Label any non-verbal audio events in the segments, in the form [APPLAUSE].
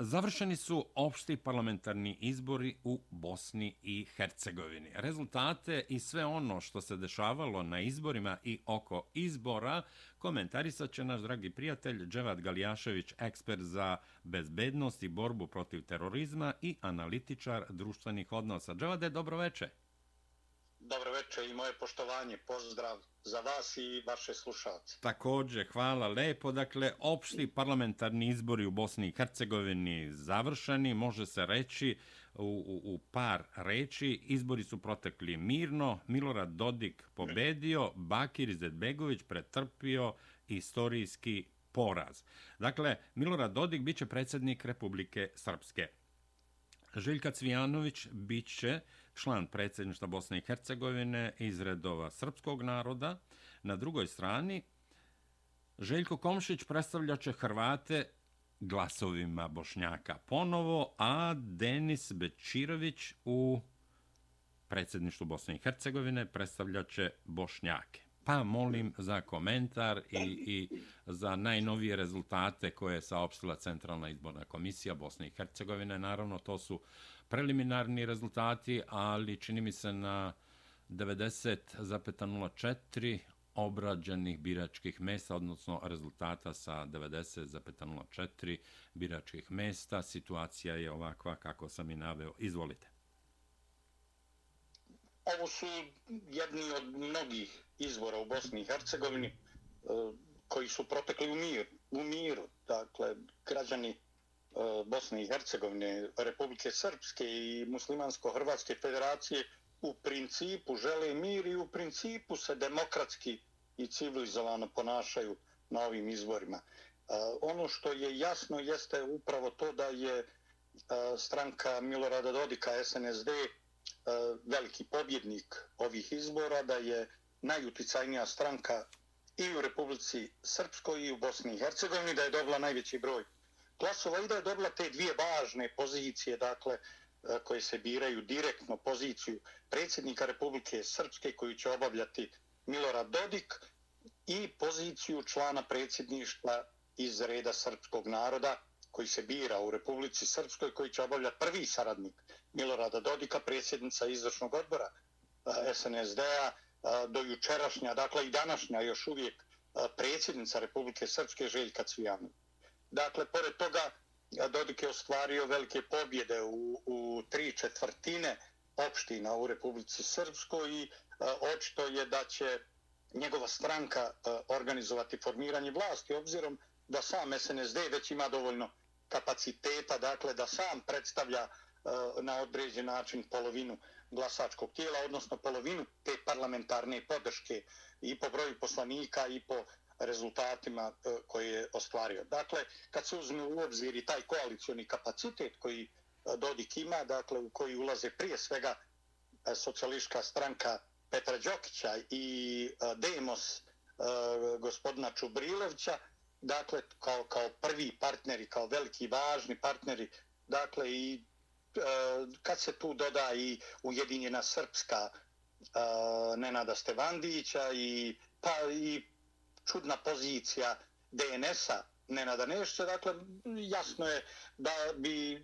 Završeni su opšti parlamentarni izbori u Bosni i Hercegovini. Rezultate i sve ono što se dešavalo na izborima i oko izbora komentarisat će naš dragi prijatelj Dževad Galijašević, ekspert za bezbednost i borbu protiv terorizma i analitičar društvenih odnosa. Dževade, dobro Dobroveče Dobro i moje poštovanje, pozdrav za vas i vaše slušalce. Također, hvala lepo. Dakle, opšti parlamentarni izbori u Bosni i Hercegovini završeni, može se reći u, u, u par reči. Izbori su protekli mirno, Milorad Dodik pobedio, Bakir Izetbegović pretrpio istorijski poraz. Dakle, Milorad Dodik biće predsjednik Republike Srpske. Željka Cvijanović bit će član predsjedništva Bosne i Hercegovine iz redova srpskog naroda. Na drugoj strani, Željko Komšić predstavlja će Hrvate glasovima Bošnjaka ponovo, a Denis Bečirović u predsjedništvu Bosne i Hercegovine predstavlja će Bošnjake. Pa molim za komentar i, i za najnovije rezultate koje je saopštila Centralna izborna komisija Bosne i Hercegovine. Naravno, to su preliminarni rezultati, ali čini mi se na 90,04 obrađenih biračkih mesta, odnosno rezultata sa 90,04 biračkih mesta. Situacija je ovakva kako sam i naveo. Izvolite. Ovo su jedni od mnogih izbora u Bosni i Hercegovini eh, koji su protekli u, mir, u miru. Dakle, građani E, Bosne i Hercegovine, Republike Srpske i Muslimansko-Hrvatske federacije u principu žele mir i u principu se demokratski i civilizovano ponašaju na ovim izborima. E, ono što je jasno jeste upravo to da je e, stranka Milorada Dodika SNSD veliki pobjednik ovih izbora, da je najuticajnija stranka i u Republici Srpskoj i u Bosni i Hercegovini, da je dobila najveći broj glasova i da je dobila te dvije važne pozicije, dakle, e, koje se biraju direktno poziciju predsjednika Republike Srpske koju će obavljati Milorad Dodik i poziciju člana predsjedništva iz reda srpskog naroda koji se bira u Republici Srpskoj koji će obavljati prvi saradnik Milorada Dodika, predsjednica izvršnog odbora e, SNSD-a e, do jučerašnja, dakle i današnja još uvijek predsjednica Republike Srpske Željka Cvijanović. Dakle, pored toga, Dodik je ostvario velike pobjede u, u tri četvrtine opština u Republici Srpskoj i a, očito je da će njegova stranka a, organizovati formiranje vlasti, obzirom da sam SNSD već ima dovoljno kapaciteta, dakle da sam predstavlja a, na određen način polovinu glasačkog tijela, odnosno polovinu te parlamentarne podrške i po broju poslanika i po rezultatima eh, koje je ostvario. Dakle, kad se uzme u obzir i taj koalicioni kapacitet koji eh, Dodik ima, dakle, u koji ulaze prije svega eh, socijališka stranka Petra Đokića i Demos gospodina Čubrilevića, dakle, kao, kao prvi partneri, kao veliki važni partneri, dakle, i kad se tu doda i Ujedinjena Srpska Nenada Stevandića i pa i čudna pozicija DNS-a Nenada Nešća. Dakle, jasno je da bi e,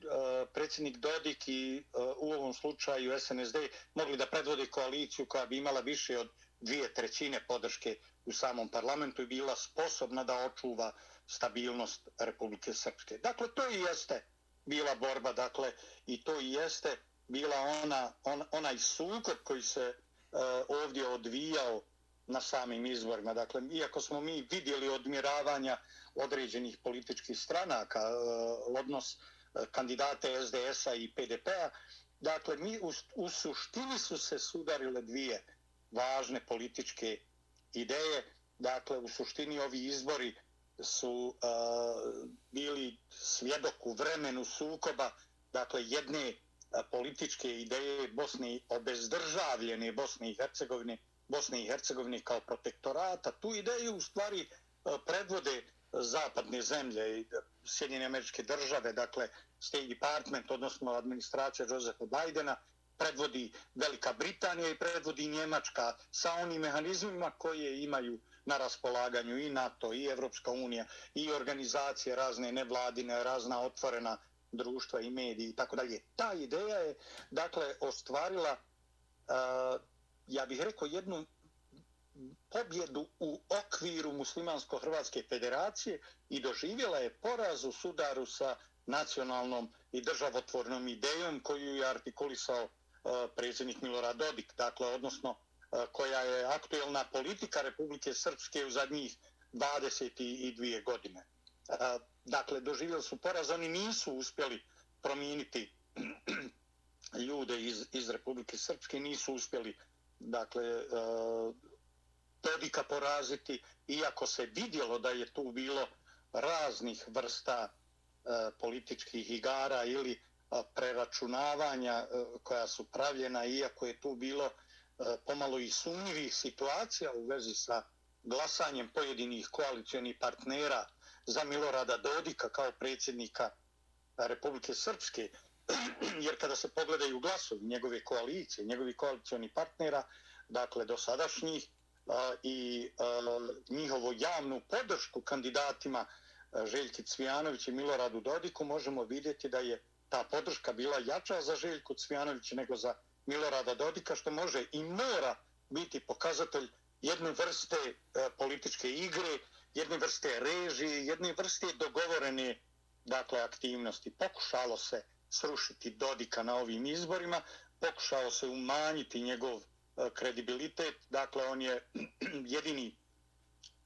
predsjednik Dodik i e, u ovom slučaju SNSD mogli da predvode koaliciju koja bi imala više od dvije trećine podrške u samom parlamentu i bila sposobna da očuva stabilnost Republike Srpske. Dakle, to i jeste bila borba, dakle, i to i jeste bila ona, on, onaj sukob koji se e, ovdje odvijao na samim izborima. Dakle, iako smo mi vidjeli odmiravanja određenih političkih stranaka, e, odnos e, kandidate SDS-a i PDP-a, dakle, mi u, u suštini su se sudarile dvije važne političke ideje. Dakle, u suštini ovi izbori su uh, bili svjedok u vremenu sukoba, dakle, jedne uh, političke ideje Bosne, obezdržavljene Bosne i Hercegovine, Bosne i Hercegovine kao protektorata. Tu ideju u stvari e, predvode zapadne zemlje i Sjedinjene američke države, dakle State Department, odnosno administracija Josefa Bidena, predvodi Velika Britanija i predvodi Njemačka sa onim mehanizmima koje imaju na raspolaganju i NATO i Evropska unija i organizacije razne nevladine, razna otvorena društva i mediji i tako dalje. Ta ideja je, dakle, ostvarila, e, ja bih rekao, jednu pobjedu u okviru Muslimansko-Hrvatske federacije i doživjela je poraz u sudaru sa nacionalnom i državotvornom idejom koju je artikulisao e, predsjednik Milorad Dodik, dakle, odnosno e, koja je aktuelna politika Republike Srpske u zadnjih 22 godine. E, dakle, doživjeli su poraz, oni nisu uspjeli promijeniti [CLEARS THROAT] ljude iz, iz Republike Srpske, nisu uspjeli dakle, e, Dodika poraziti, iako se vidjelo da je tu bilo raznih vrsta e, političkih igara ili e, preračunavanja koja su pravljena, iako je tu bilo pomalo i sumnjivih situacija u vezi sa glasanjem pojedinih koalicijonih partnera za Milorada Dodika kao predsjednika Republike Srpske, [CLEARS THROAT] jer kada se pogledaju glasovi njegove koalicije, njegovi koalicioni partnera, dakle do sadašnjih, i njihovo javnu podršku kandidatima Željki Cvijanović i Miloradu Dodiku, možemo vidjeti da je ta podrška bila jača za Željku Cvijanović nego za Milorada Dodika, što može i mora biti pokazatelj jedne vrste e, političke igre, jedne vrste režije, jedne vrste dogovorene dakle, aktivnosti. Pokušalo se srušiti Dodika na ovim izborima, pokušao se umanjiti njegov e, kredibilitet, dakle on je [CLEARS THROAT] jedini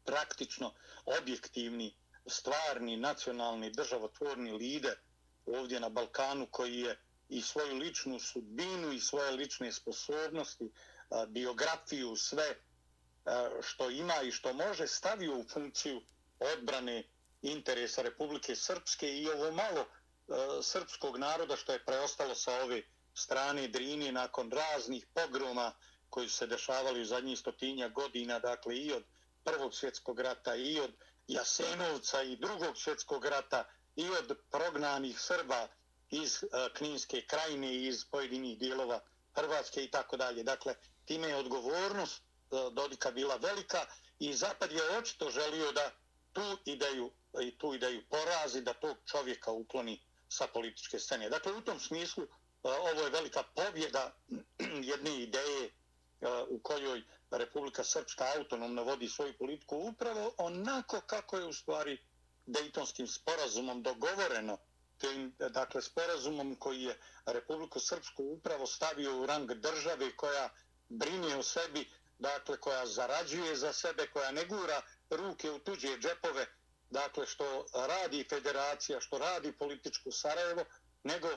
praktično objektivni, stvarni, nacionalni, državotvorni lider ovdje na Balkanu koji je i svoju ličnu sudbinu i svoje lične sposobnosti, e, biografiju, sve e, što ima i što može stavio u funkciju odbrane interesa Republike Srpske i ovo malo E, srpskog naroda što je preostalo sa ove strane Drini nakon raznih pogroma koji su se dešavali u zadnjih stotinja godina, dakle i od Prvog svjetskog rata i od Jasenovca i Drugog svjetskog rata i od prognanih Srba iz e, Kninske krajine i iz pojedinih dijelova Hrvatske i tako dalje. Dakle, time je odgovornost e, Dodika bila velika i Zapad je očito želio da tu ideju, i tu ideju porazi, da tog čovjeka ukloni sa političke scene. Dakle, u tom smislu e, ovo je velika pobjeda [CLEARS THROAT] jedne ideje e, u kojoj Republika Srpska autonomno vodi svoju politiku upravo onako kako je u stvari Dejtonskim sporazumom dogovoreno tim, dakle, sporazumom koji je Republiku Srpsku upravo stavio u rang države koja brine o sebi, dakle, koja zarađuje za sebe, koja ne gura ruke u tuđe džepove, dakle, što radi federacija, što radi političko Sarajevo, nego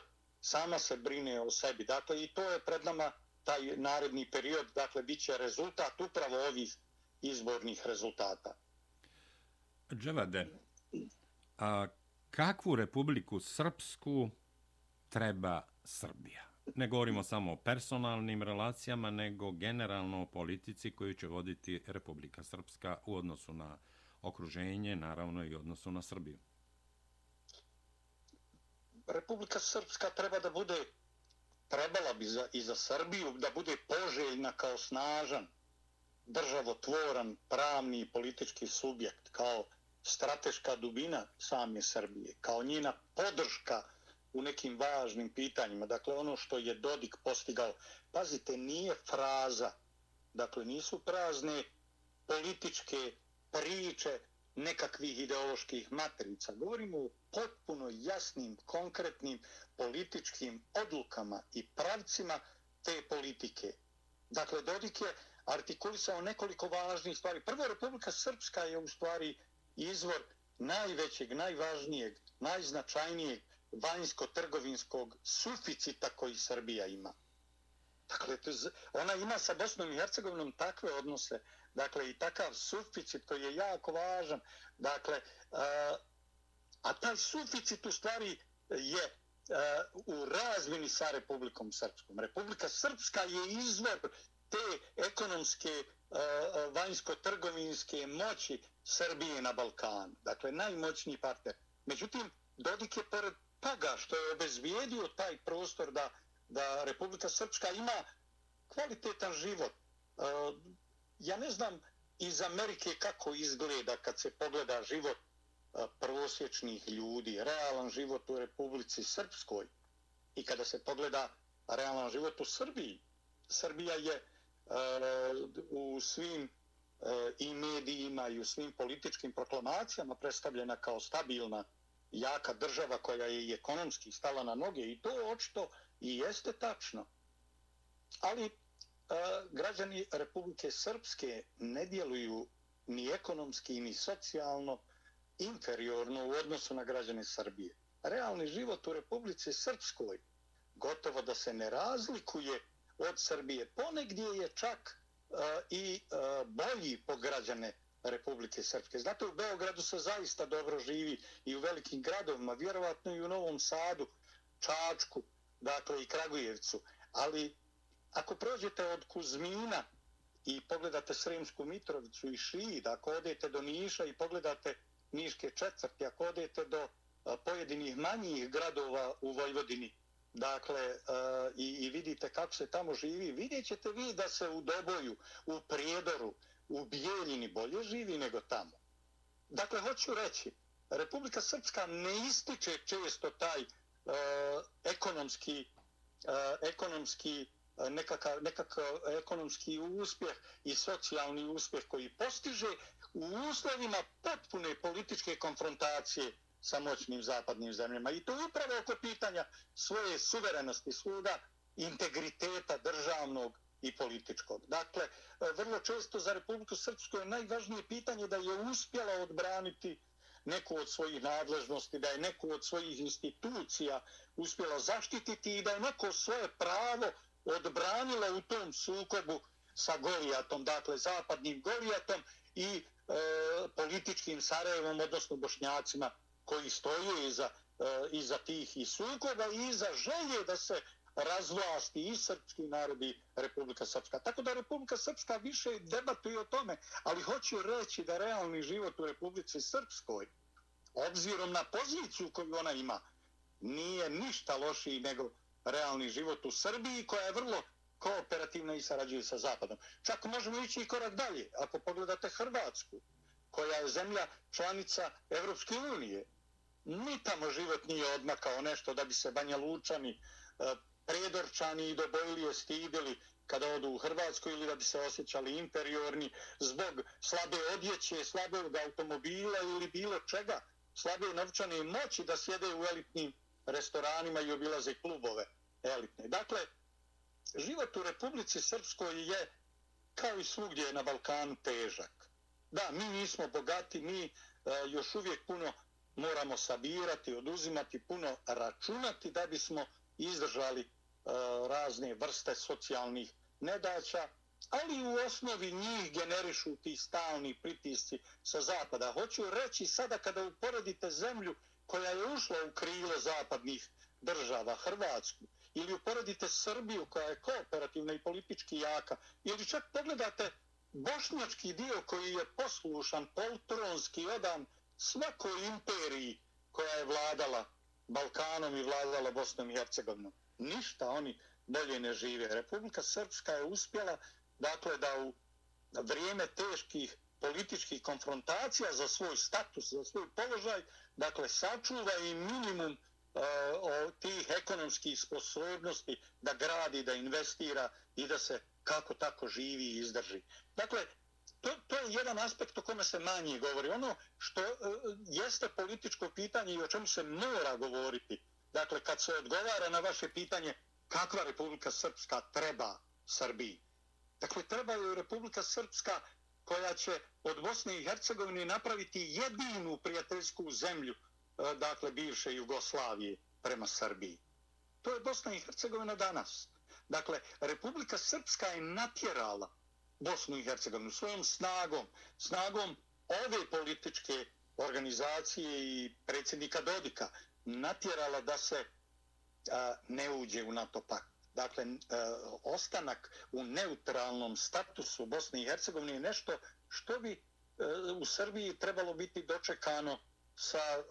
sama se brine o sebi. Dakle, i to je pred nama taj naredni period, dakle, bit će rezultat upravo ovih izbornih rezultata. Dževade, a kakvu republiku srpsku treba Srbija? Ne govorimo samo o personalnim relacijama, nego generalno o politici koju će voditi Republika Srpska u odnosu na okruženje, naravno i odnosu na Srbiju. Republika Srpska treba da bude, trebala bi za, i za Srbiju, da bude poželjna kao snažan, državotvoran, pravni i politički subjekt, kao strateška dubina same Srbije, kao njena podrška u nekim važnim pitanjima. Dakle, ono što je Dodik postigao, pazite, nije fraza, dakle, nisu prazne političke priče nekakvih ideoloških matrica. Govorimo o potpuno jasnim, konkretnim političkim odlukama i pravcima te politike. Dakle, Dodik je artikulisao nekoliko važnih stvari. Prvo, Republika Srpska je u stvari izvor najvećeg, najvažnijeg, najznačajnijeg vanjsko-trgovinskog suficita koji Srbija ima. Dakle, ona ima sa Bosnom i Hercegovinom takve odnose, dakle, i takav suficit koji je jako važan. Dakle, a, a taj suficit u stvari je a, u razmini sa Republikom Srpskom. Republika Srpska je izvor te ekonomske vanjsko-trgovinske moći Srbije na Balkanu. Dakle, najmoćniji partner. Međutim, Dodik je pored toga što je obezvijedio taj prostor da, da Republika Srpska ima kvalitetan život. Ja ne znam iz Amerike kako izgleda kad se pogleda život prvosječnih ljudi, realan život u Republici Srpskoj i kada se pogleda realan život u Srbiji, Srbija je u svim i medijima i u svim političkim proklamacijama predstavljena kao stabilna jaka država koja je i ekonomski stala na noge i to očito i jeste tačno. Ali građani Republike Srpske ne djeluju ni ekonomski ni socijalno inferiorno u odnosu na građane Srbije. Realni život u Republici Srpskoj gotovo da se ne razlikuje od Srbije. Ponegdje je čak uh, i uh, bolji po građane Republike Srpske. Znate, u Beogradu se zaista dobro živi i u velikim gradovima, vjerovatno i u Novom Sadu, Čačku, dakle i Kragujevcu. Ali ako prođete od Kuzmina i pogledate Sremsku Mitrovicu i Šid, ako odete do Niša i pogledate Niške četvrti, ako odete do pojedinih manjih gradova u Vojvodini, dakle, i, i vidite kako se tamo živi, vidjet ćete vi da se u Doboju, u Prijedoru, u Bijeljini bolje živi nego tamo. Dakle, hoću reći, Republika Srpska ne ističe često taj uh, ekonomski, uh, ekonomski uh, E, nekakav, nekakav e, ekonomski uspjeh i socijalni uspjeh koji postiže u uslovima potpune političke konfrontacije sa moćnim zapadnim zemljama. I to upravo oko pitanja svoje suverenosti, svoga integriteta državnog i političkog. Dakle, e, vrlo često za Republiku Srpsku je najvažnije pitanje da je uspjela odbraniti neku od svojih nadležnosti, da je neku od svojih institucija uspjela zaštititi i da je neko svoje pravo odbranile u tom sukobu sa Golijatom, dakle zapadnim Golijatom i e, političkim Sarajevom, odnosno Bošnjacima koji stoju iza, e, iza tih i sukoba i iza želje da se razvlasti i srpski narodi Republika Srpska. Tako da Republika Srpska više debatuje o tome, ali hoću reći da realni život u Republici Srpskoj, obzirom na poziciju koju ona ima, nije ništa lošiji nego realni život u Srbiji, koja je vrlo kooperativna i sarađuje sa Zapadom. Čak možemo ići i korak dalje. Ako pogledate Hrvatsku, koja je zemlja članica Evropske unije, ni tamo život nije odmakao nešto da bi se Banja Lučani e, predorčani i Dobojlije stidili kada odu u Hrvatsku ili da bi se osjećali inferiorni zbog slabe odjeće, slabog automobila ili bilo čega, slabe novčane moći da sjede u elitnim restoranima i obilaze klubove elitne. Dakle, život u Republici Srpskoj je kao i svugdje na Balkanu težak. Da, mi nismo bogati, mi e, još uvijek puno moramo sabirati, oduzimati, puno računati da bismo izdržali e, razne vrste socijalnih nedaća, ali u osnovi njih generišu ti stalni pritisci sa zapada. Hoću reći sada kada uporedite zemlju koja je ušla u krilo zapadnih država, Hrvatsku, ili uporedite Srbiju koja je kooperativna i politički jaka, ili čak pogledate bošnjački dio koji je poslušan, poltronski, odan svakoj imperiji koja je vladala Balkanom i vladala Bosnom i Hercegovinom. Ništa oni bolje ne žive. Republika Srpska je uspjela dakle, da u vrijeme teških političkih konfrontacija za svoj status, za svoj položaj, dakle, sačuva i minimum uh, o tih ekonomskih sposobnosti da gradi, da investira i da se kako tako živi i izdrži. Dakle, to, to je jedan aspekt o kome se manje govori. Ono što uh, jeste političko pitanje i o čemu se mora govoriti, dakle, kad se odgovara na vaše pitanje kakva Republika Srpska treba Srbiji. Dakle, treba je Republika Srpska koja će od Bosne i Hercegovine napraviti jedinu prijateljsku zemlju, e, dakle, bivše Jugoslavije prema Srbiji. To je Bosna i Hercegovina danas. Dakle, Republika Srpska je natjerala Bosnu i Hercegovinu svojom snagom, snagom ove političke organizacije i predsjednika Dodika natjerala da se a, ne uđe u NATO pakt. Dakle, a, e, ostanak u neutralnom statusu Bosne i Hercegovine je nešto što bi e, u Srbiji trebalo biti dočekano sa e,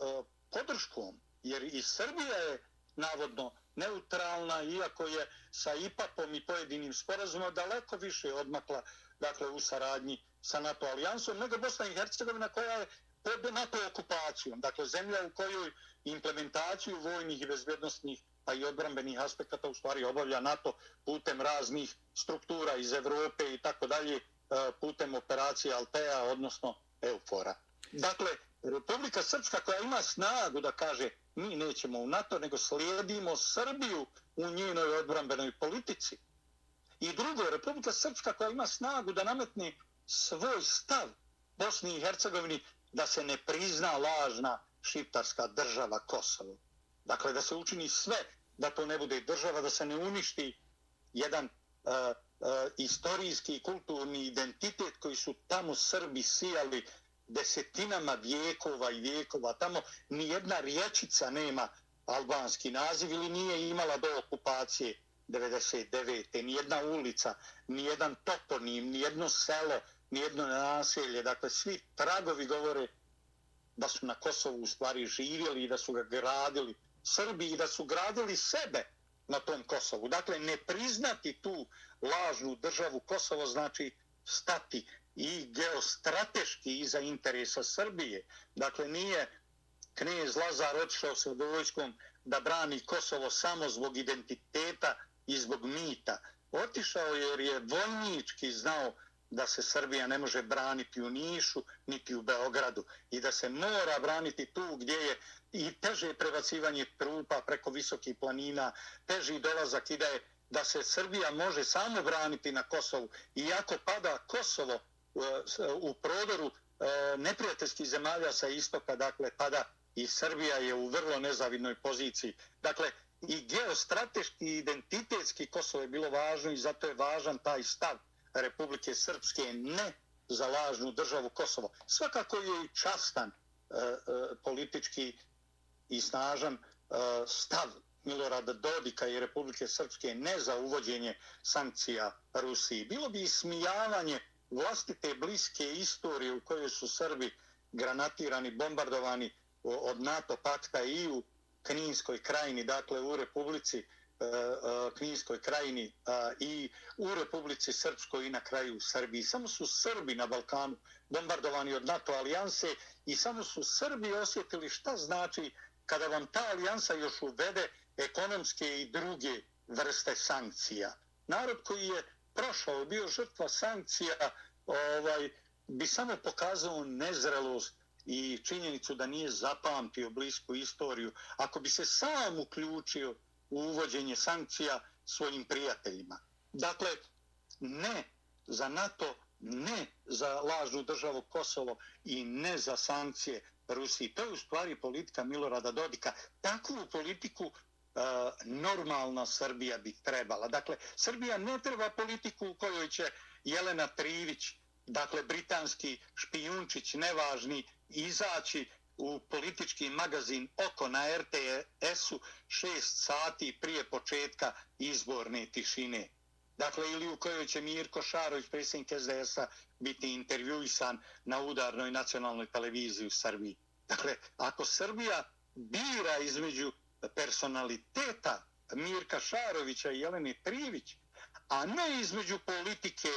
podrškom, jer i Srbija je navodno neutralna, iako je sa IPAP-om i pojedinim sporazumom daleko više odmakla dakle, u saradnji sa NATO alijansom, nego Bosna i Hercegovina koja je pod NATO okupacijom. Dakle, zemlja u kojoj implementaciju vojnih i bezbjednostnih pa i odbrambenih aspekata u stvari obavlja NATO putem raznih struktura iz Evrope i tako dalje, e, putem operacije Altea, odnosno Eufora. Dakle, Republika Srpska koja ima snagu da kaže mi nećemo u NATO, nego slijedimo Srbiju u njenoj odbrambenoj politici. I drugo, Republika Srpska koja ima snagu da nametne svoj stav Bosni i Hercegovini da se ne prizna lažna šiptarska država Kosovo. Dakle, da se učini sve da to ne bude država, da se ne uništi jedan uh, uh, istorijski i kulturni identitet koji su tamo Srbi sijali desetinama vijekova i vijekova. Tamo ni jedna riječica nema albanski naziv ili nije imala do okupacije 99. Ni jedna ulica, ni jedan toponim, ni jedno selo, ni jedno naselje. Dakle, svi tragovi govore da su na Kosovu u stvari živjeli i da su ga gradili Srbi i da su gradili sebe na tom Kosovu. Dakle, ne priznati tu lažnu državu Kosovo znači stati i geostrateški iza interesa Srbije. Dakle, nije knjez Lazar odšao sa vojskom da brani Kosovo samo zbog identiteta i zbog mita. Otišao jer je vojnički znao da se Srbija ne može braniti u Nišu niti u Beogradu i da se mora braniti tu gdje je i teže prebacivanje trupa preko visokih planina, teži dolazak i da je da se Srbija može samo braniti na Kosovu. Iako pada Kosovo e, u, prodoru e, neprijateljskih zemalja sa istoka, dakle, pada i Srbija je u vrlo nezavidnoj poziciji. Dakle, i geostrateški i identitetski Kosovo je bilo važno i zato je važan taj stav Republike Srpske ne za lažnu državu Kosovo. Svakako je i častan e, e, politički i snažan e, stav Milorada Dodika i Republike Srpske ne za uvođenje sankcija Rusiji. Bilo bi ismijavanje vlastite bliske istorije u kojoj su Srbi granatirani, bombardovani od NATO pakta i u Kninskoj krajini, dakle u Republici Srpske E, e, Kninskoj krajini e, i u Republici Srpskoj i na kraju u Srbiji. Samo su Srbi na Balkanu bombardovani od NATO alijanse i samo su Srbi osjetili šta znači kada vam ta alijansa još uvede ekonomske i druge vrste sankcija. Narod koji je prošao, bio žrtva sankcija, ovaj, bi samo pokazao nezrelost i činjenicu da nije zapamtio blisku istoriju. Ako bi se sam uključio u uvođenje sankcija svojim prijateljima. Dakle, ne za NATO, ne za lažnu državu Kosovo i ne za sankcije Rusiji. To je u stvari politika Milorada Dodika. Takvu politiku e, normalna Srbija bi trebala. Dakle, Srbija ne treba politiku u kojoj će Jelena Trivić, dakle, britanski špijunčić, nevažni, izaći u politički magazin Oko na RTS-u šest sati prije početka izborne tišine. Dakle, ili u kojoj će Mirko Šarović, predsjednik SDS-a, biti intervjuisan na udarnoj nacionalnoj televiziji u Srbiji. Dakle, ako Srbija bira između personaliteta Mirka Šarovića i Jelene Trivić, a ne između politike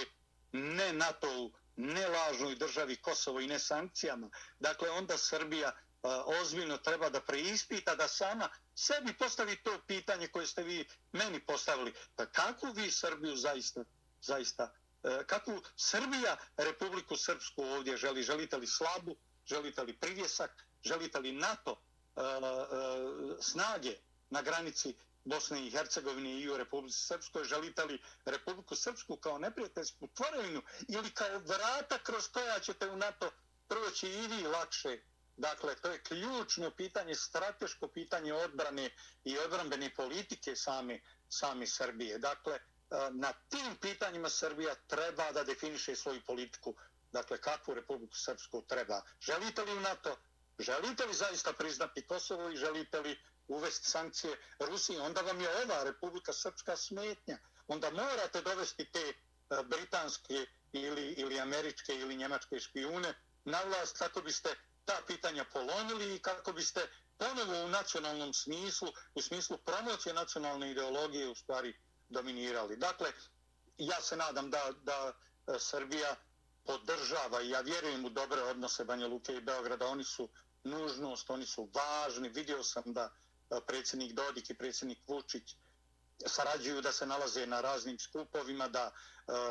ne NATO-u, ne lažnoj državi Kosovo i ne sankcijama. Dakle, onda Srbija a, ozbiljno treba da preispita da sama sebi postavi to pitanje koje ste vi meni postavili. Pa kako vi Srbiju zaista, zaista, e, kako Srbija Republiku Srpsku ovdje želi? Želite li slabu? Želite li privjesak? Želite li NATO Uh, snage na granici Bosne i Hercegovine i u Republike Srpskoj, želite li Republiku Srpsku kao neprijateljsku tvorevinu ili kao vrata kroz koja ćete u NATO proći i vi lakše. Dakle, to je ključno pitanje, strateško pitanje odbrane i odbrambene politike same, same Srbije. Dakle, e, na tim pitanjima Srbija treba da definiše svoju politiku. Dakle, kakvu Republiku Srpsku treba. Želite li u NATO? Želite li zaista priznati Kosovo i želite li uvesti sankcije Rusiji, onda vam je ova Republika Srpska smetnja. Onda morate dovesti te e, britanske ili, ili američke ili njemačke špijune na vlast kako biste ta pitanja polonili i kako biste ponovo u nacionalnom smislu, u smislu promocije nacionalne ideologije u stvari dominirali. Dakle, ja se nadam da, da e, Srbija podržava i ja vjerujem u dobre odnose Banja Luke i Beograda. Oni su nužnost, oni su važni. Vidio sam da E, predsjednik Dodik i predsjednik Vučić sarađuju da se nalaze na raznim skupovima, da e,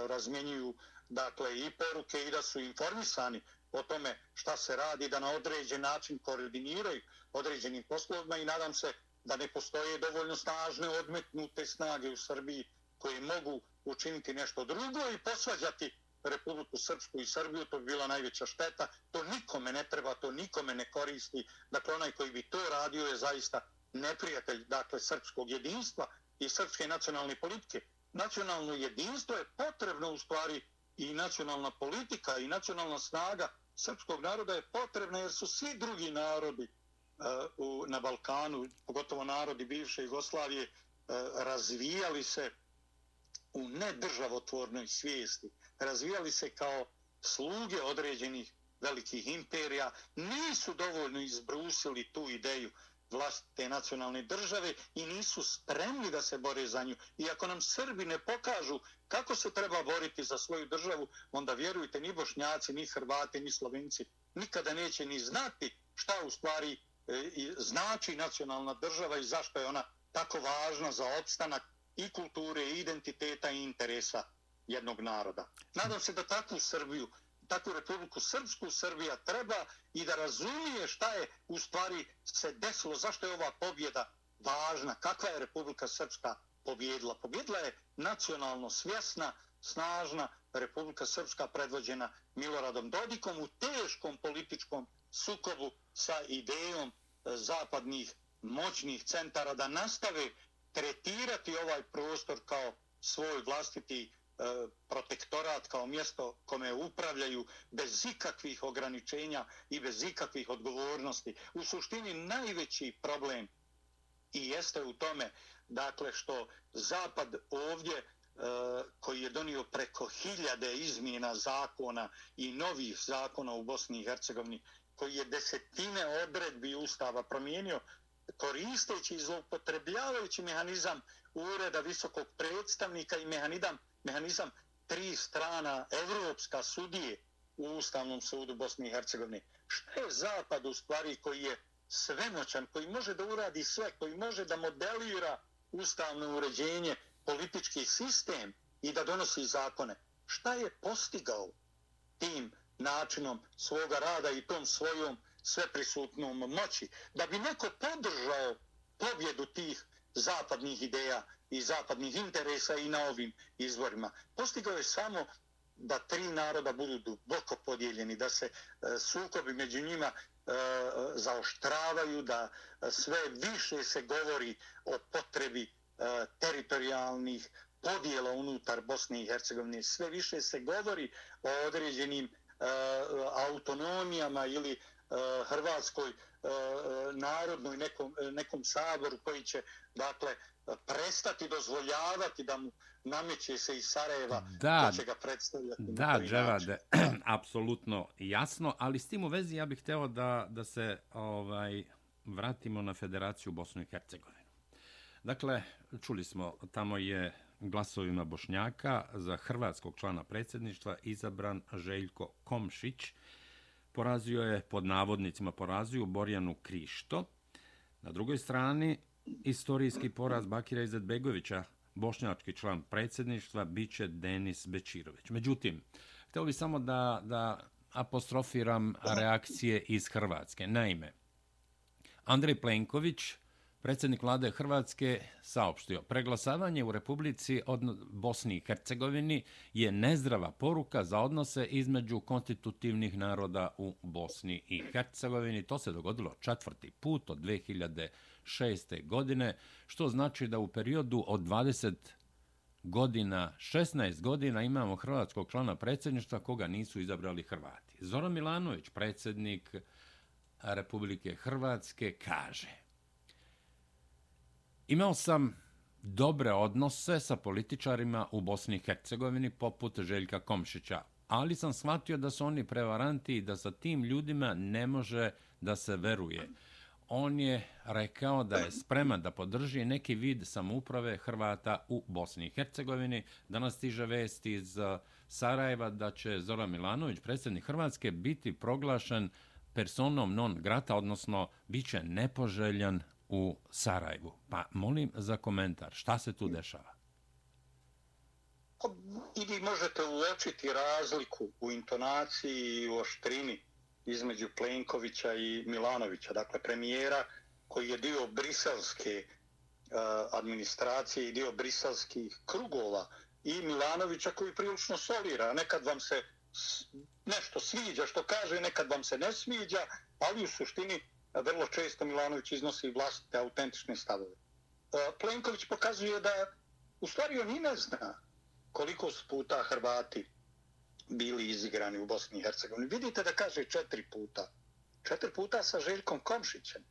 razmjenjuju dakle, i poruke i da su informisani o tome šta se radi, da na određen način koordiniraju određenim poslovima i nadam se da ne postoje dovoljno snažne odmetnute snage u Srbiji koje mogu učiniti nešto drugo i posvađati Republiku Srpsku i Srbiju, to bi bila najveća šteta. To nikome ne treba, to nikome ne koristi. Dakle, onaj koji bi to radio je zaista neprijatelj dakle, srpskog jedinstva i srpske nacionalne politike. Nacionalno jedinstvo je potrebno u stvari i nacionalna politika i nacionalna snaga srpskog naroda je potrebna jer su svi drugi narodi uh, u, na Balkanu, pogotovo narodi bivše Jugoslavije, uh, razvijali se u nedržavotvornoj svijesti. Razvijali se kao sluge određenih velikih imperija, nisu dovoljno izbrusili tu ideju vlastite nacionalne države i nisu spremni da se bore za nju. I ako nam Srbi ne pokažu kako se treba boriti za svoju državu, onda vjerujte, ni Bošnjaci, ni Hrvati, ni Slovenci nikada neće ni znati šta u stvari e, znači nacionalna država i zašto je ona tako važna za opstanak i kulture, i identiteta i interesa jednog naroda. Nadam se da takvu Srbiju takvu Republiku Srpsku Srbija treba i da razumije šta je u stvari se desilo, zašto je ova pobjeda važna, kakva je Republika Srpska pobjedila. Pobjedila je nacionalno svjesna, snažna Republika Srpska predvođena Miloradom Dodikom u teškom političkom sukobu sa idejom e, zapadnih moćnih centara da nastave tretirati ovaj prostor kao svoj vlastiti E, protektorat kao mjesto kome upravljaju bez ikakvih ograničenja i bez ikakvih odgovornosti. U suštini najveći problem i jeste u tome dakle što Zapad ovdje e, koji je donio preko hiljade izmjena zakona i novih zakona u Bosni i Hercegovini, koji je desetine odredbi Ustava promijenio, koristeći i zloupotrebljavajući mehanizam ureda visokog predstavnika i mehanizam mehanizam tri strana evropska sudije u Ustavnom sudu Bosne i Hercegovine. Šta je Zapad u stvari koji je svemoćan, koji može da uradi sve, koji može da modelira ustavno uređenje, politički sistem i da donosi zakone? Šta je postigao tim načinom svoga rada i tom svojom sveprisutnom moći? Da bi neko podržao pobjedu tih zapadnih ideja i zapadnih interesa i na ovim izvorima. Postigao je samo da tri naroda budu duboko podijeljeni, da se e, sukobi među njima e, zaoštravaju, da e, sve više se govori o potrebi e, teritorijalnih podijela unutar Bosne i Hercegovine. Sve više se govori o određenim e, autonomijama ili e, Hrvatskoj narodnoj nekom, nekom saboru koji će dakle prestati dozvoljavati da mu nameće se iz Sarajeva da, ko će ga predstavljati. Da, Dževade, [CLEARS THROAT] apsolutno jasno, ali s tim u vezi ja bih hteo da, da se ovaj vratimo na Federaciju Bosnu i Hercegovinu. Dakle, čuli smo, tamo je glasovima Bošnjaka za hrvatskog člana predsjedništva izabran Željko Komšić. Porazio je, pod navodnicima porazio, Borjanu Krišto. Na drugoj strani, istorijski poraz Bakira Izetbegovića, bošnjački član predsjedništva, bit će Denis Bečirović. Međutim, htio bih samo da, da apostrofiram reakcije iz Hrvatske. Naime, Andrej Plenković, predsjednik vlade Hrvatske, saopštio preglasavanje u Republici od Bosni i Hercegovini je nezdrava poruka za odnose između konstitutivnih naroda u Bosni i Hercegovini. To se dogodilo četvrti put od 2000 2006. godine, što znači da u periodu od 20 godina, 16 godina imamo hrvatskog člana predsjedništva koga nisu izabrali Hrvati. Zoran Milanović, predsjednik Republike Hrvatske, kaže Imao sam dobre odnose sa političarima u Bosni i Hercegovini poput Željka Komšića, ali sam shvatio da su oni prevaranti i da sa tim ljudima ne može da se veruje on je rekao da je spreman da podrži neki vid samouprave Hrvata u Bosni i Hercegovini. Danas stiže vest iz uh, Sarajeva da će Zoran Milanović, predsjednik Hrvatske, biti proglašen personom non grata, odnosno bit će nepoželjan u Sarajevu. Pa molim za komentar, šta se tu dešava? Pa, I vi možete uočiti razliku u intonaciji i u oštrini između Plenkovića i Milanovića, dakle premijera koji je dio briselske uh, administracije i dio briselskih krugova i Milanovića koji prilično solira. Nekad vam se nešto sviđa što kaže, nekad vam se ne sviđa, ali u suštini vrlo često Milanović iznosi vlastite autentične stavove. Eh, Plenković pokazuje da u stvari on i ne zna koliko su puta Hrvati bili izigrani u Bosni i Hercegovini. Vidite da kaže četiri puta. Četiri puta sa Željkom Komšićem.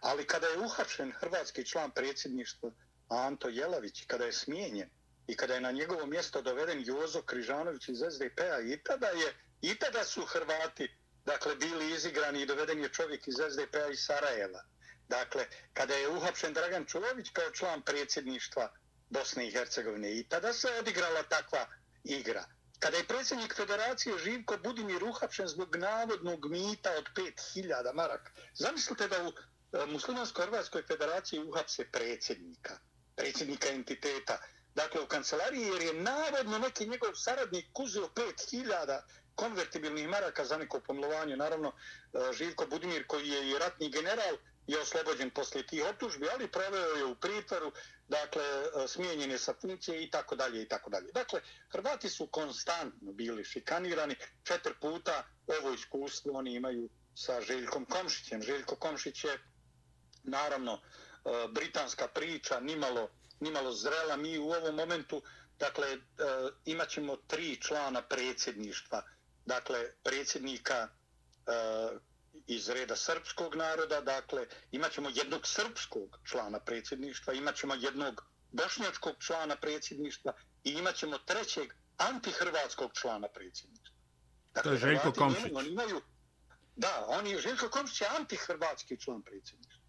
Ali kada je uhačen hrvatski član predsjedništva Anto Jelavić, kada je smijenjen i kada je na njegovo mjesto doveden Jozo Križanović iz SDP-a, i tada, je, i tada su Hrvati dakle, bili izigrani i doveden je čovjek iz SDP-a iz Sarajeva. Dakle, kada je uhapšen Dragan Čulović kao član predsjedništva Bosne i Hercegovine, i tada se odigrala takva igra. Kada je predsjednik federacije Živko Budimir uhapšen zbog navodnog mita od 5000 maraka, zamislite da u e, Muslimansko-Hrvatskoj federaciji uhapse predsjednika, predsjednika entiteta, dakle u kancelariji, jer je navodno neki njegov saradnik uzeo 5000 konvertibilnih maraka za neko pomilovanje. Naravno, e, Živko Budimir, koji je i ratni general, je oslobođen poslije tih optužbi, ali proveo je u pritvoru, dakle, e, smijenjen je sa funkcije i tako dalje i tako dalje. Dakle, Hrvati su konstantno bili šikanirani, četiri puta ovo iskustvo oni imaju sa Željkom Komšićem. Željko Komšić je, naravno, e, britanska priča, nimalo, nimalo zrela. Mi u ovom momentu, dakle, e, imat ćemo tri člana predsjedništva, dakle, predsjednika iz reda srpskog naroda, dakle, imat ćemo jednog srpskog člana predsjedništva, imat ćemo jednog bošnjačkog člana predsjedništva i imat ćemo trećeg antihrvatskog člana predsjedništva. Dakle, to je Željko Komšić. Oni imaju, da, on je Željko Komšić je antihrvatski član predsjedništva.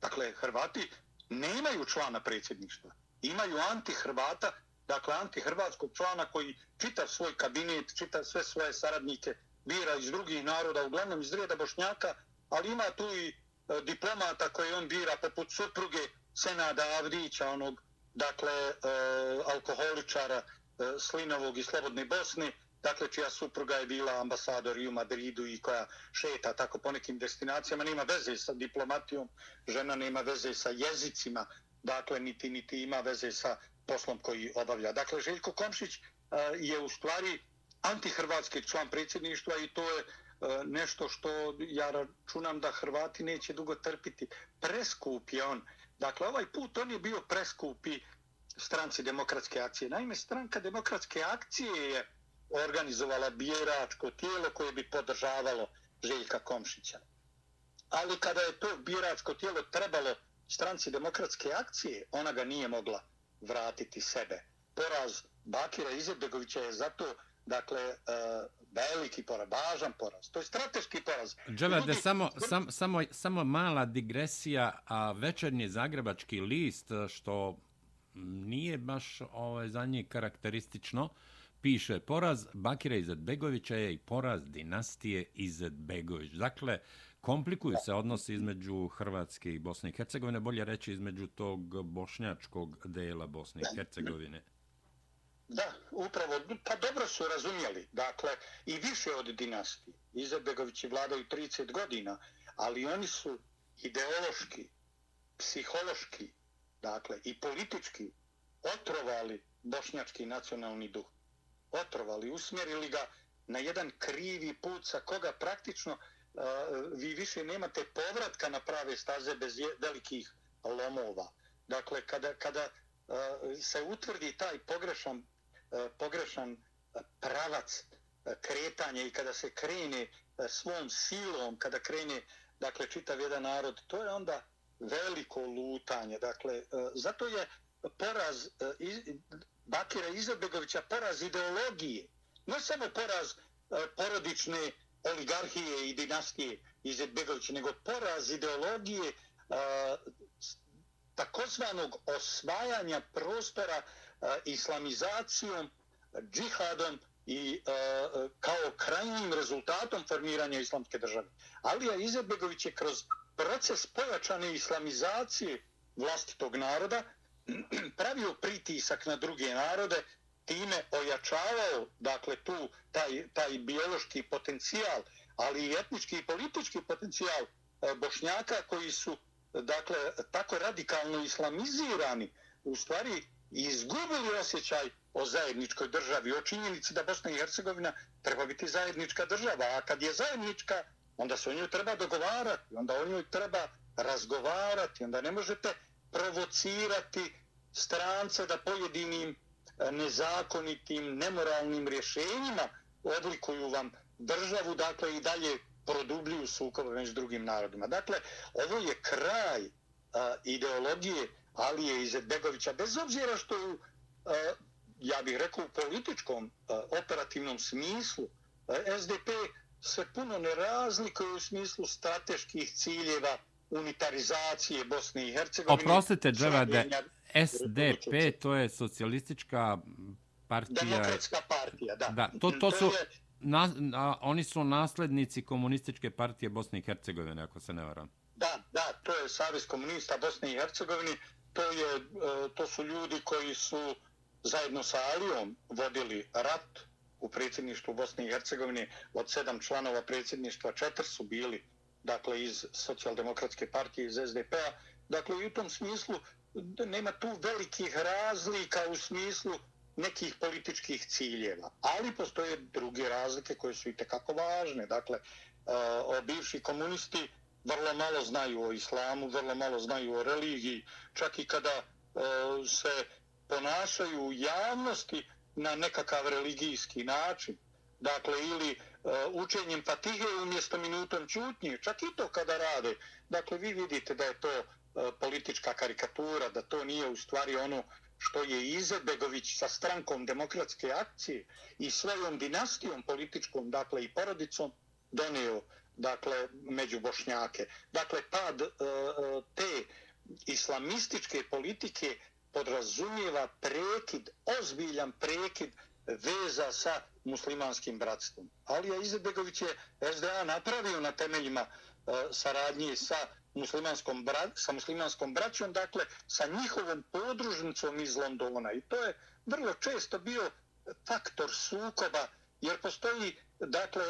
Dakle, Hrvati nemaju člana predsjedništva. Imaju antihrvata, dakle, antihrvatskog člana koji čita svoj kabinet, čita sve svoje saradnike, bira iz drugih naroda, uglavnom iz reda Bošnjaka, ali ima tu i e, diplomata koje on bira poput supruge Senada Avdića, onog, dakle, e, alkoholičara e, Slinovog i Slobodne Bosne, dakle, čija supruga je bila ambasador i u Madridu i koja šeta tako po nekim destinacijama, nema veze sa diplomatijom, žena nema veze sa jezicima, dakle, niti, niti ima veze sa poslom koji obavlja. Dakle, Željko Komšić e, je u stvari antihrvatski član predsjedništva i to je e, nešto što ja računam da Hrvati neće dugo trpiti. Preskup je on. Dakle, ovaj put on je bio preskupi stranci demokratske akcije. Naime, stranka demokratske akcije je organizovala biračko tijelo koje bi podržavalo Željka Komšića. Ali kada je to biračko tijelo trebalo stranci demokratske akcije, ona ga nije mogla vratiti sebe. Poraz Bakira Izetbegovića je zato dakle, uh, veliki poraz, važan poraz. To je strateški poraz. Dželade, samo, sam, samo, samo mala digresija, a večernji zagrebački list, što nije baš ovaj, za njih karakteristično, piše poraz Bakira Izetbegovića je i poraz dinastije Izetbegović. Dakle, komplikuju se odnosi između Hrvatske i Bosne i Hercegovine, bolje reći između tog bošnjačkog dela Bosne i Hercegovine. Da, upravo, pa dobro su razumjeli, dakle, i više od dinastije. Izetbegovići vladaju 30 godina, ali oni su ideološki, psihološki, dakle, i politički otrovali bošnjački nacionalni duh. Otrovali, usmjerili ga na jedan krivi put sa koga praktično uh, vi više nemate povratka na prave staze bez velikih lomova. Dakle, kada, kada uh, se utvrdi taj pogrešan E, pogrešan e, pravac e, kretanja i kada se krene svom silom, kada krene dakle, čitav jedan narod, to je onda veliko lutanje. Dakle, zato je poraz Bakira Izetbegovića poraz ideologije, ne samo poraz porodične oligarhije i dinastije Izetbegovića, nego poraz ideologije takozvanog osvajanja prostora islamizacijom, džihadom i kao krajnjim rezultatom formiranja islamske države. Alija Izetbegović je kroz proces pojačane islamizacije vlastitog naroda [CLEARS THROAT] pravio pritisak na druge narode, time ojačavao dakle tu taj, taj biološki potencijal, ali i etnički i politički potencijal bošnjaka koji su dakle tako radikalno islamizirani u stvari izgubili osjećaj o zajedničkoj državi, o činjenici da Bosna i Hercegovina treba biti zajednička država, a kad je zajednička, onda se o njoj treba dogovarati, onda o njoj treba razgovarati, onda ne možete provocirati strance da pojedinim e, nezakonitim, nemoralnim rješenjima odlikuju vam državu, dakle i dalje produbljuju sukobe među drugim narodima. Dakle, ovo je kraj a, ideologije Alije Izetbegovića, bez obzira što u, a, ja bih rekao, u političkom a, operativnom smislu a, SDP se puno ne razlikuje u smislu strateških ciljeva unitarizacije Bosne i Hercegovine. Oprostite, Dževade, SDP, to je socijalistička partija... Demokratska partija, da. Da, to, to, su... Na, a, oni su naslednici komunističke partije Bosne i Hercegovine, ako se ne varam. Da, da, to je Savez komunista Bosne i Hercegovine. To, je, e, to su ljudi koji su zajedno sa Alijom vodili rat u predsjedništvu Bosne i Hercegovine. Od sedam članova predsjedništva četiri su bili dakle iz socijaldemokratske partije, iz SDP-a. Dakle, u tom smislu nema tu velikih razlika u smislu nekih političkih ciljeva. Ali postoje druge razlike koje su i tekako važne. Dakle, uh, bivši komunisti vrlo malo znaju o islamu, vrlo malo znaju o religiji, čak i kada se ponašaju u javnosti na nekakav religijski način. Dakle, ili učenjem fatihe umjesto minutom čutnje, čak i to kada rade. Dakle, vi vidite da je to politička karikatura, da to nije u stvari ono što je Izetbegović sa strankom demokratske akcije i svojom dinastijom političkom, dakle i porodicom, donio dakle, među Bošnjake. Dakle, pad e, e, te islamističke politike podrazumijeva prekid, ozbiljan prekid veza sa muslimanskim bratstvom. Alija Izetbegović je SDA napravio na temeljima e, saradnje sa muslimanskom bra, sa muslimanskom braćom, dakle sa njihovom podružnicom iz Londona. I to je vrlo često bio faktor sukoba, jer postoji dakle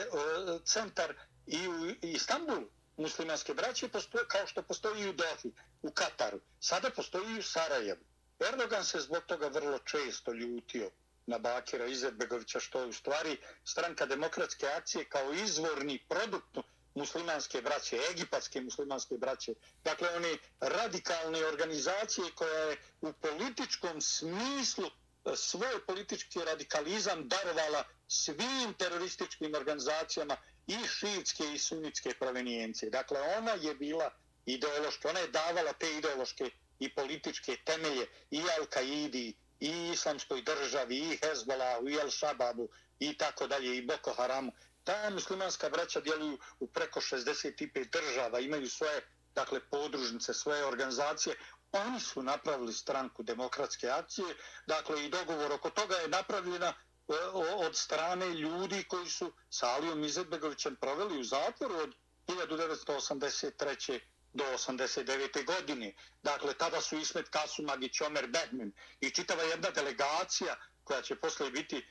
centar i u Istanbulu muslimanske braće, postoje, kao što postoji i u Dohi, u Kataru. Sada postoji i u Sarajevu. Erdogan se zbog toga vrlo često ljutio na Bakira Izetbegovića, što je u stvari stranka demokratske akcije kao izvorni produkt muslimanske braće, egipatske muslimanske braće. Dakle, one radikalne organizacije koja je u političkom smislu e, svoj politički radikalizam darovala svim terorističkim organizacijama i šiitske i sunitske provenijencije. Dakle, ona je bila ideološka, ona je davala te ideološke i političke temelje i Al-Qaidi, i islamskoj državi, i Hezbollahu, i Al-Shababu, i tako dalje, i Boko Haramu ta muslimanska braća djeluju u preko 65 država, imaju svoje dakle, podružnice, svoje organizacije. Oni su napravili stranku demokratske akcije, dakle i dogovor oko toga je napravljena E, od strane ljudi koji su sa Alijom Izetbegovićem proveli u zatvoru od 1983. do 89. godine. Dakle, tada su Ismet Kasumagić, Omer Behmin i čitava jedna delegacija koja će posle biti e,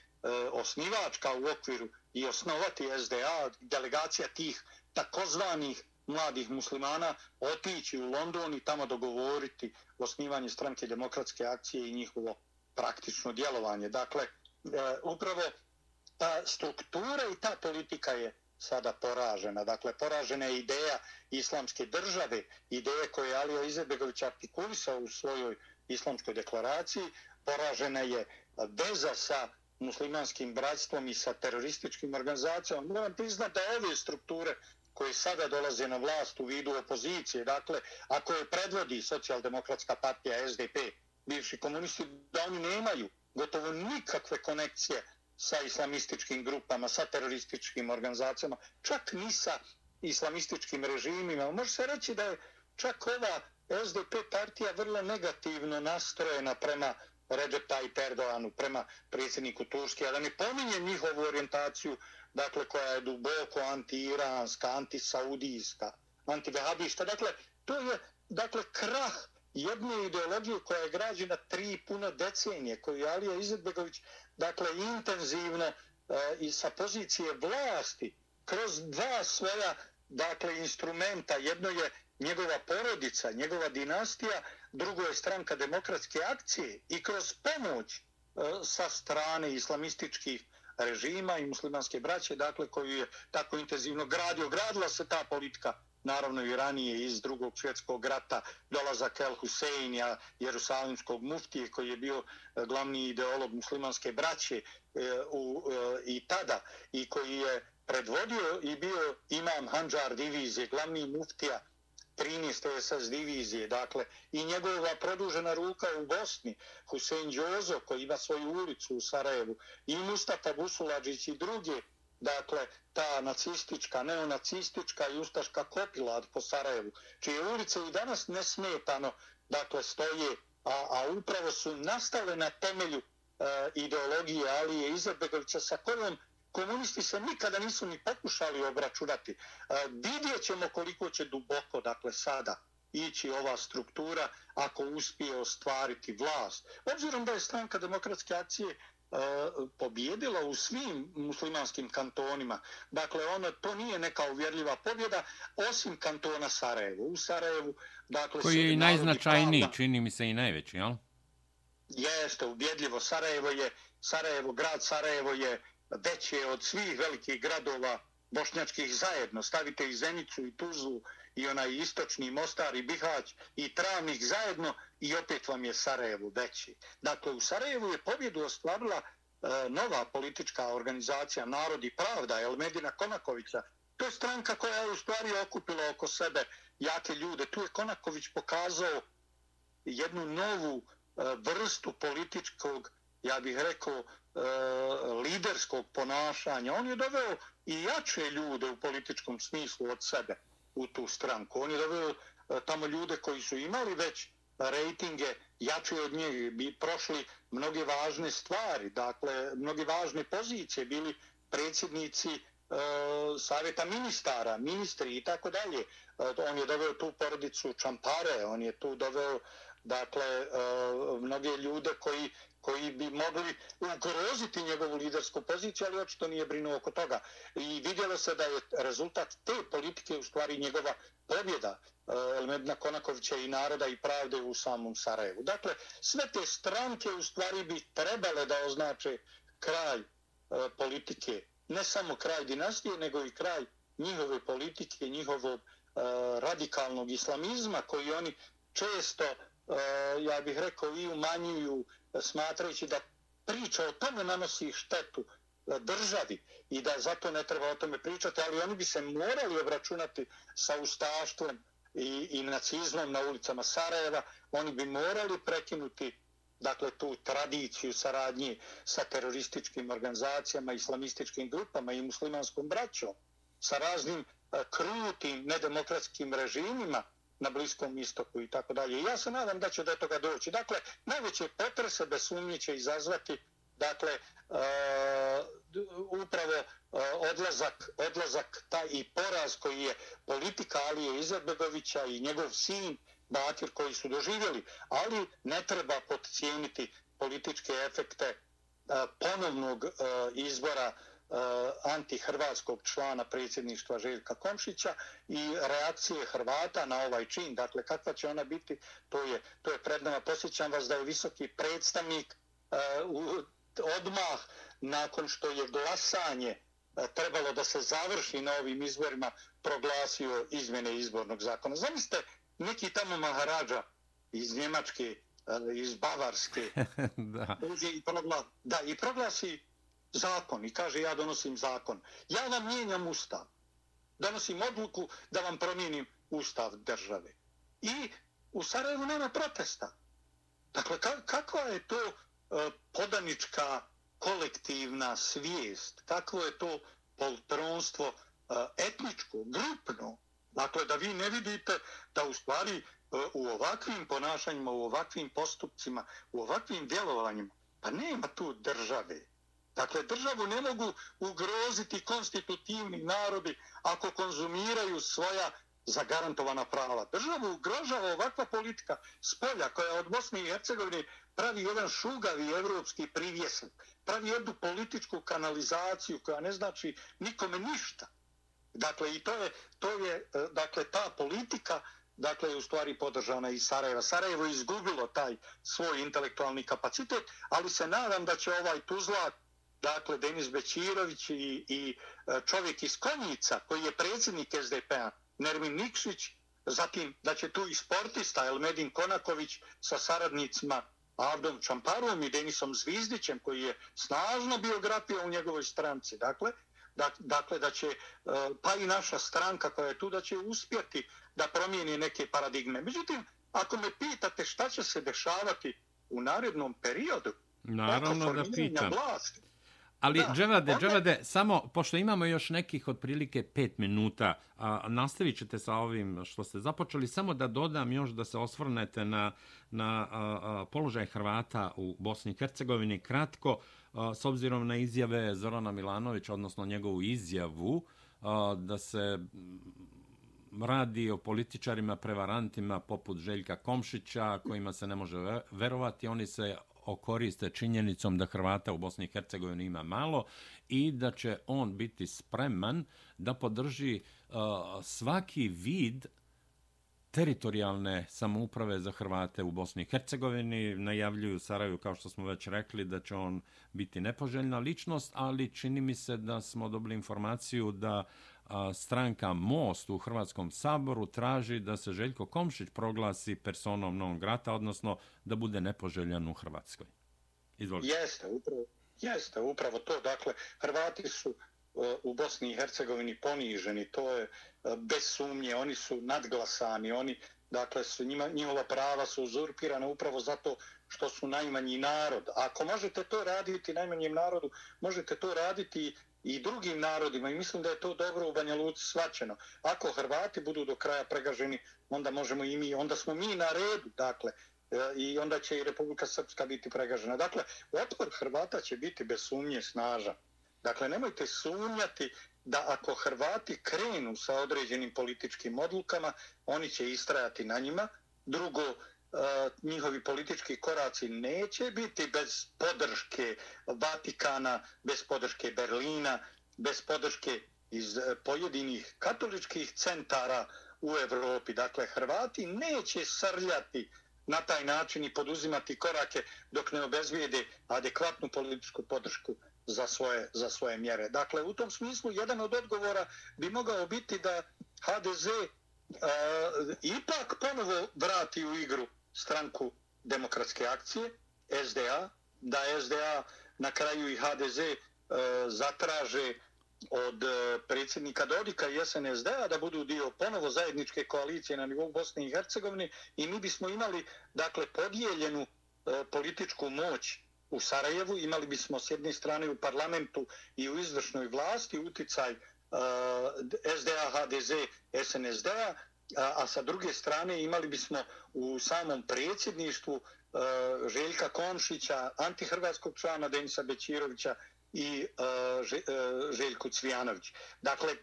osnivačka u okviru i osnovati SDA, delegacija tih takozvanih mladih muslimana, otići u London i tamo dogovoriti osnivanje stranke demokratske akcije i njihovo praktično djelovanje. Dakle, E, upravo ta struktura i ta politika je sada poražena. Dakle, poražena je ideja islamske države, ideje koje je Alija Izetbegović artikulisao u svojoj islamskoj deklaraciji, poražena je veza sa muslimanskim bratstvom i sa terorističkim organizacijama. Moram priznati da ove strukture koje sada dolaze na vlast u vidu opozicije, dakle, ako je predvodi socijaldemokratska partija SDP, bivši komunisti, da oni nemaju gotovo nikakve konekcije sa islamističkim grupama, sa terorističkim organizacijama, čak ni sa islamističkim režimima. Može se reći da je čak ova SDP partija vrlo negativno nastrojena prema Recep Tayyip Erdoganu, prema predsjedniku Turske, a da ne pominje njihovu orijentaciju, dakle, koja je duboko anti-iranska, anti-saudijska, anti-vehabijska. Dakle, to je, dakle, krah jednu ideologiju koja je građena tri puno decenije, koju je Alija Izetbegović, dakle, intenzivno e, i sa pozicije vlasti, kroz dva svoja, dakle, instrumenta, jedno je njegova porodica, njegova dinastija, drugo je stranka demokratske akcije i kroz pomoć e, sa strane islamističkih režima i muslimanske braće, dakle, koju je tako intenzivno gradio, gradila se ta politika naravno i ranije iz drugog svjetskog rata, dolazak El Huseinja, jerusalimskog muftije, koji je bio eh, glavni ideolog muslimanske braće eh, u, eh, i tada, i koji je predvodio i bio imam Hanđar divizije, glavni muftija 13. SS divizije, dakle, i njegova produžena ruka u Bosni, Husein Đozo, koji ima svoju ulicu u Sarajevu, i Mustafa Busulađić i druge, dakle, ta nacistička, neonacistička i ustaška kopilad po Sarajevu, čije ulice i danas nesmetano, dakle, stoje, a, a upravo su nastale na temelju e, ideologije Alije Izetbegovića sa kojom komunisti se nikada nisu ni pokušali obračunati. E, vidjet ćemo koliko će duboko, dakle, sada ići ova struktura ako uspije ostvariti vlast. Obzirom da je stranka demokratske akcije pobjedila u svim muslimanskim kantonima. Dakle, ono, to nije neka uvjerljiva pobjeda, osim kantona Sarajevo. U Sarajevu, dakle... Koji je i najznačajniji, pravda, čini mi se i najveći, jel? Jeste, ubjedljivo. Sarajevo je, Sarajevo, grad Sarajevo je veće od svih velikih gradova bošnjačkih zajedno. Stavite i Zenicu i Tuzlu i onaj istočni Mostar i Bihać i Travnik zajedno i opet vam je Sarajevo veći. Dakle, u Sarajevu je pobjedu ostvarila e, nova politička organizacija Narod i Pravda, Elmedina Konakovića. To je stranka koja je u stvari okupila oko sebe jake ljude. Tu je Konaković pokazao jednu novu e, vrstu političkog, ja bih rekao, e, liderskog ponašanja. On je doveo i jače ljude u političkom smislu od sebe u tu stranku. On je doveo e, tamo ljude koji su imali već rejtinge jače od njih, bi prošli mnoge važne stvari, dakle, mnoge važne pozicije, bili predsjednici e, savjeta ministara, ministri i tako dalje. E, on je doveo tu porodicu Čampare, on je tu doveo dakle, e, mnoge ljude koji koji bi mogli ugroziti njegovu lidersku poziciju, ali očito nije brinuo oko toga. I vidjelo se da je rezultat te politike u stvari njegova pobjeda e, Elmedna Konakovića i naroda i pravde u samom Sarajevu. Dakle, sve te stranke u stvari bi trebale da označe kraj e, politike, ne samo kraj dinastije, nego i kraj njihove politike, njihovog e, radikalnog islamizma koji oni često, ja bih rekao, i umanjuju smatrajući da priča o tome nanosi štetu e, državi i da zato ne treba o tome pričati, ali oni bi se morali obračunati sa ustaštvom i, i nacizmom na ulicama Sarajeva, oni bi morali prekinuti dakle tu tradiciju saradnje sa terorističkim organizacijama, islamističkim grupama i muslimanskom braćom, sa raznim e, krutim nedemokratskim režimima, na Bliskom istoku i tako dalje. Ja se nadam da će do toga doći. Dakle, najveće potrese bez sumnje će izazvati dakle, uh, upravo uh, odlazak, odlazak taj i poraz koji je politika Alije Izetbegovića i njegov sin Batir koji su doživjeli, ali ne treba podcijeniti političke efekte uh, ponovnog uh, izbora uh, antihrvatskog člana predsjedništva Željka Komšića i reakcije Hrvata na ovaj čin. Dakle, kakva će ona biti, to je, to je pred nama. Posjećam vas da je visoki predstavnik uh, odmah nakon što je glasanje uh, trebalo da se završi na ovim izborima proglasio izmjene izbornog zakona. Zamislite, neki tamo Maharađa iz Njemačke, iz Bavarske, [LAUGHS] da. I progla, da, i proglasi zakon i kaže ja donosim zakon. Ja vam mijenjam ustav. Donosim odluku da vam promijenim ustav države. I u Sarajevu nema protesta. Dakle, kakva je to e, podanička kolektivna svijest? Kakvo je to poltronstvo e, etničko, grupno? Dakle, da vi ne vidite da u stvari e, u ovakvim ponašanjima, u ovakvim postupcima, u ovakvim djelovanjima, pa nema tu države. Dakle, državu ne mogu ugroziti konstitutivni narodi ako konzumiraju svoja zagarantovana prava. Državu ugrožava ovakva politika spolja koja od Bosne i Hercegovine pravi jedan šugavi evropski privjesnik, pravi jednu političku kanalizaciju koja ne znači nikome ništa. Dakle, i to je, to je e, dakle, ta politika dakle, je u stvari podržana iz Sarajeva. Sarajevo je izgubilo taj svoj intelektualni kapacitet, ali se nadam da će ovaj Tuzlak, dakle, Denis Bećirović i, i e, čovjek iz Konjica, koji je predsjednik SDP-a, Nermin Nikšić, zatim da će tu i sportista Elmedin Konaković sa saradnicima Avdom Čamparom i Denisom Zvizdićem, koji je snažna biografija u njegovoj stranci. Dakle, dakle da će, e, pa i naša stranka koja je tu, da će uspjeti da promijeni neke paradigme. Međutim, ako me pitate šta će se dešavati u narednom periodu, Naravno da pitam. Vlasti, Ali, da, Dževade, onda... Dževade, samo, pošto imamo još nekih otprilike pet minuta, a, nastavit ćete sa ovim što ste započeli, samo da dodam još da se osvrnete na, na a, a, položaj Hrvata u Bosni i Hercegovini. Kratko, a, s obzirom na izjave Zorana Milanovića, odnosno njegovu izjavu, a, da se radi o političarima, prevarantima poput Željka Komšića, kojima se ne može verovati. Oni se okoriste činjenicom da Hrvata u Bosni i Hercegovini ima malo i da će on biti spreman da podrži uh, svaki vid teritorijalne samouprave za Hrvate u Bosni i Hercegovini. Najavljuju Saraju, kao što smo već rekli, da će on biti nepoželjna ličnost, ali čini mi se da smo dobili informaciju da stranka Most u Hrvatskom saboru traži da se Željko Komšić proglasi personom non grata, odnosno da bude nepoželjan u Hrvatskoj. Izvolite. Jeste, upravo, jeste, upravo to. Dakle, Hrvati su e, u Bosni i Hercegovini poniženi, to je e, bez sumnje, oni su nadglasani, oni, dakle, su, njima, njihova prava su uzurpirana upravo zato što su najmanji narod. Ako možete to raditi najmanjem narodu, možete to raditi i drugim narodima i mislim da je to dobro u Banja Luci svačeno. Ako Hrvati budu do kraja pregaženi, onda možemo i mi, onda smo mi na redu, dakle, e, i onda će i Republika Srpska biti pregažena. Dakle, otpor Hrvata će biti bez sumnje snažan. Dakle, nemojte sumnjati da ako Hrvati krenu sa određenim političkim odlukama, oni će istrajati na njima. Drugo, E, njihovi politički koraci neće biti bez podrške Vatikana, bez podrške Berlina, bez podrške iz e, pojedinih katoličkih centara u Evropi. Dakle, Hrvati neće srljati na taj način i poduzimati korake dok ne obezvijede adekvatnu političku podršku za svoje, za svoje mjere. Dakle, u tom smislu, jedan od odgovora bi mogao biti da HDZ uh, e, ipak ponovo vrati u igru stranku demokratske akcije, SDA, da SDA na kraju i HDZ e, zatraže od e, predsjednika Dodika i SNSD-a da budu dio ponovo zajedničke koalicije na nivou Bosne i Hercegovine i mi bismo imali dakle podijeljenu e, političku moć u Sarajevu, imali bismo s jedne strane u parlamentu i u izvršnoj vlasti uticaj e, SDA, HDZ, SNSD-a, a, a sa druge strane imali bismo u samom predsjedništvu e, Željka Komšića, antihrvatskog člana Denisa Bećirovića i a, e, e, Cvijanović. Dakle, e,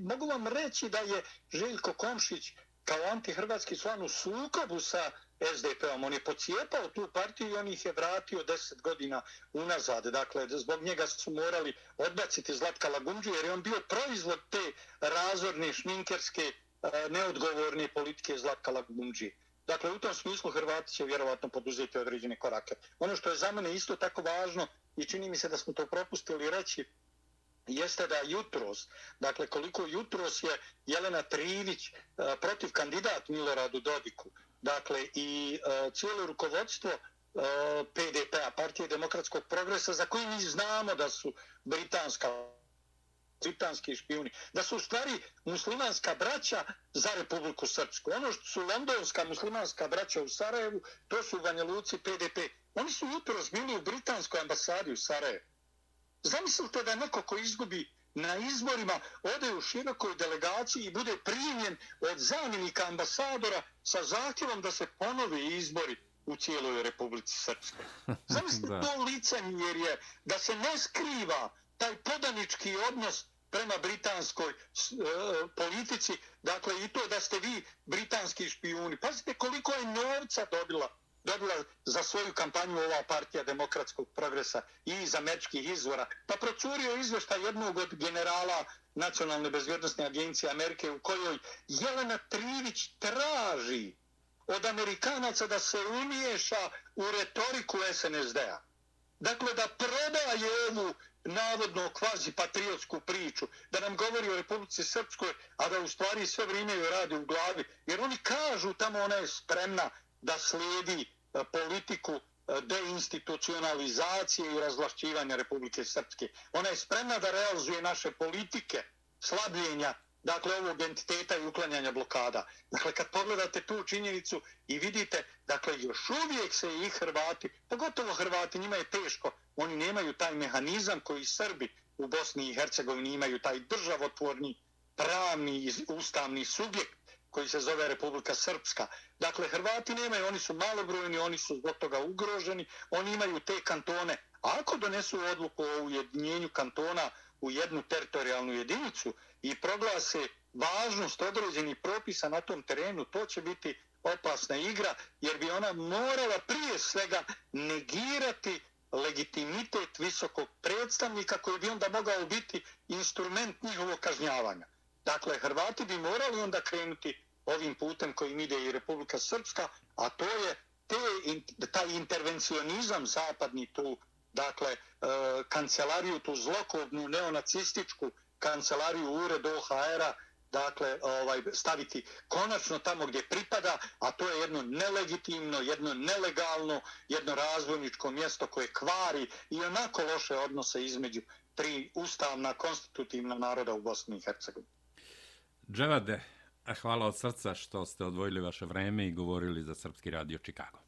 mogu vam reći da je Željko Komšić kao antihrvatski član u sukobu sa SDP-om. On je pocijepao tu partiju i on ih je vratio deset godina unazad. Dakle, zbog njega su morali odbaciti Zlatka Lagumđu jer je on bio proizvod te razorne šminkerske E, neodgovorne politike Zlatka Lagumđije. Dakle, u tom smislu Hrvati će vjerovatno poduzeti određene korake. Ono što je za mene isto tako važno i čini mi se da smo to propustili reći, jeste da jutros, dakle koliko jutros je Jelena Trivić e, protiv kandidat Miloradu Dodiku, dakle i e, cijelo rukovodstvo PDP-a, Partije demokratskog progresa, za koji mi znamo da su britanska britanski špijuni, da su u stvari muslimanska braća za Republiku Srpsku. Ono što su londonska muslimanska braća u Sarajevu, to su Vanja Luci PDP. Oni su jutro zbili u britanskoj ambasadi u Sarajevu. Zamislite da neko ko izgubi na izborima ode u širokoj delegaciji i bude primljen od zamjenika ambasadora sa zahtjevom da se ponove izbori u cijeloj Republici Srpskoj. [LAUGHS] Zamislite to licemjer je da se ne skriva taj podanički odnos prema britanskoj e, politici, dakle i to da ste vi britanski špijuni. Pazite koliko je novca dobila dobila za svoju kampanju ova partija demokratskog progresa i iz američkih izvora. Pa procurio izvešta jednog od generala Nacionalne bezvjednostne agencije Amerike u kojoj Jelena Trivić traži od Amerikanaca da se umiješa u retoriku SNSD-a. Dakle, da prodaje ovu navodno kvazi patriotsku priču, da nam govori o Republici Srpskoj, a da u stvari sve vrijeme joj radi u glavi. Jer oni kažu tamo ona je spremna da slijedi e, politiku e, deinstitucionalizacije i razvlašćivanja Republike Srpske. Ona je spremna da realizuje naše politike slabljenja dakle, ovog entiteta i uklanjanja blokada. Dakle, kad pogledate tu činjenicu i vidite, dakle, još uvijek se i Hrvati, pogotovo Hrvati, njima je teško, oni nemaju taj mehanizam koji Srbi u Bosni i Hercegovini imaju, taj državotvorni, pravni i ustavni subjekt koji se zove Republika Srpska. Dakle, Hrvati nemaju, oni su malobrojni, oni su zbog toga ugroženi, oni imaju te kantone. A ako donesu odluku o ujedinjenju kantona u jednu teritorijalnu jedinicu, i proglase važnost određenih propisa na tom terenu, to će biti opasna igra, jer bi ona morala prije svega negirati legitimitet visokog predstavnika koji bi onda mogao biti instrument njihovog kažnjavanja. Dakle, Hrvati bi morali onda krenuti ovim putem kojim ide i Republika Srpska, a to je te, taj intervencionizam zapadni tu, dakle, e, kancelariju, tu zlokobnu neonacističku kancelariju ured OHR-a dakle ovaj staviti konačno tamo gdje pripada, a to je jedno nelegitimno, jedno nelegalno, jedno razvojničko mjesto koje kvari i onako loše odnose između tri ustavna konstitutivna naroda u Bosni i Hercegovini. Dževade, hvala od srca što ste odvojili vaše vreme i govorili za Srpski radio Čikago.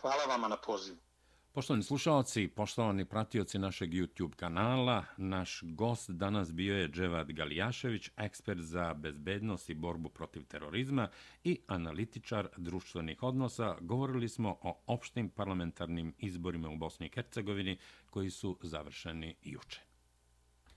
Hvala vama na pozivu. Poštovani slušalci, poštovani pratioci našeg YouTube kanala, naš gost danas bio je Dževad Galijašević, ekspert za bezbednost i borbu protiv terorizma i analitičar društvenih odnosa. Govorili smo o opštim parlamentarnim izborima u Bosni i Hercegovini koji su završeni juče.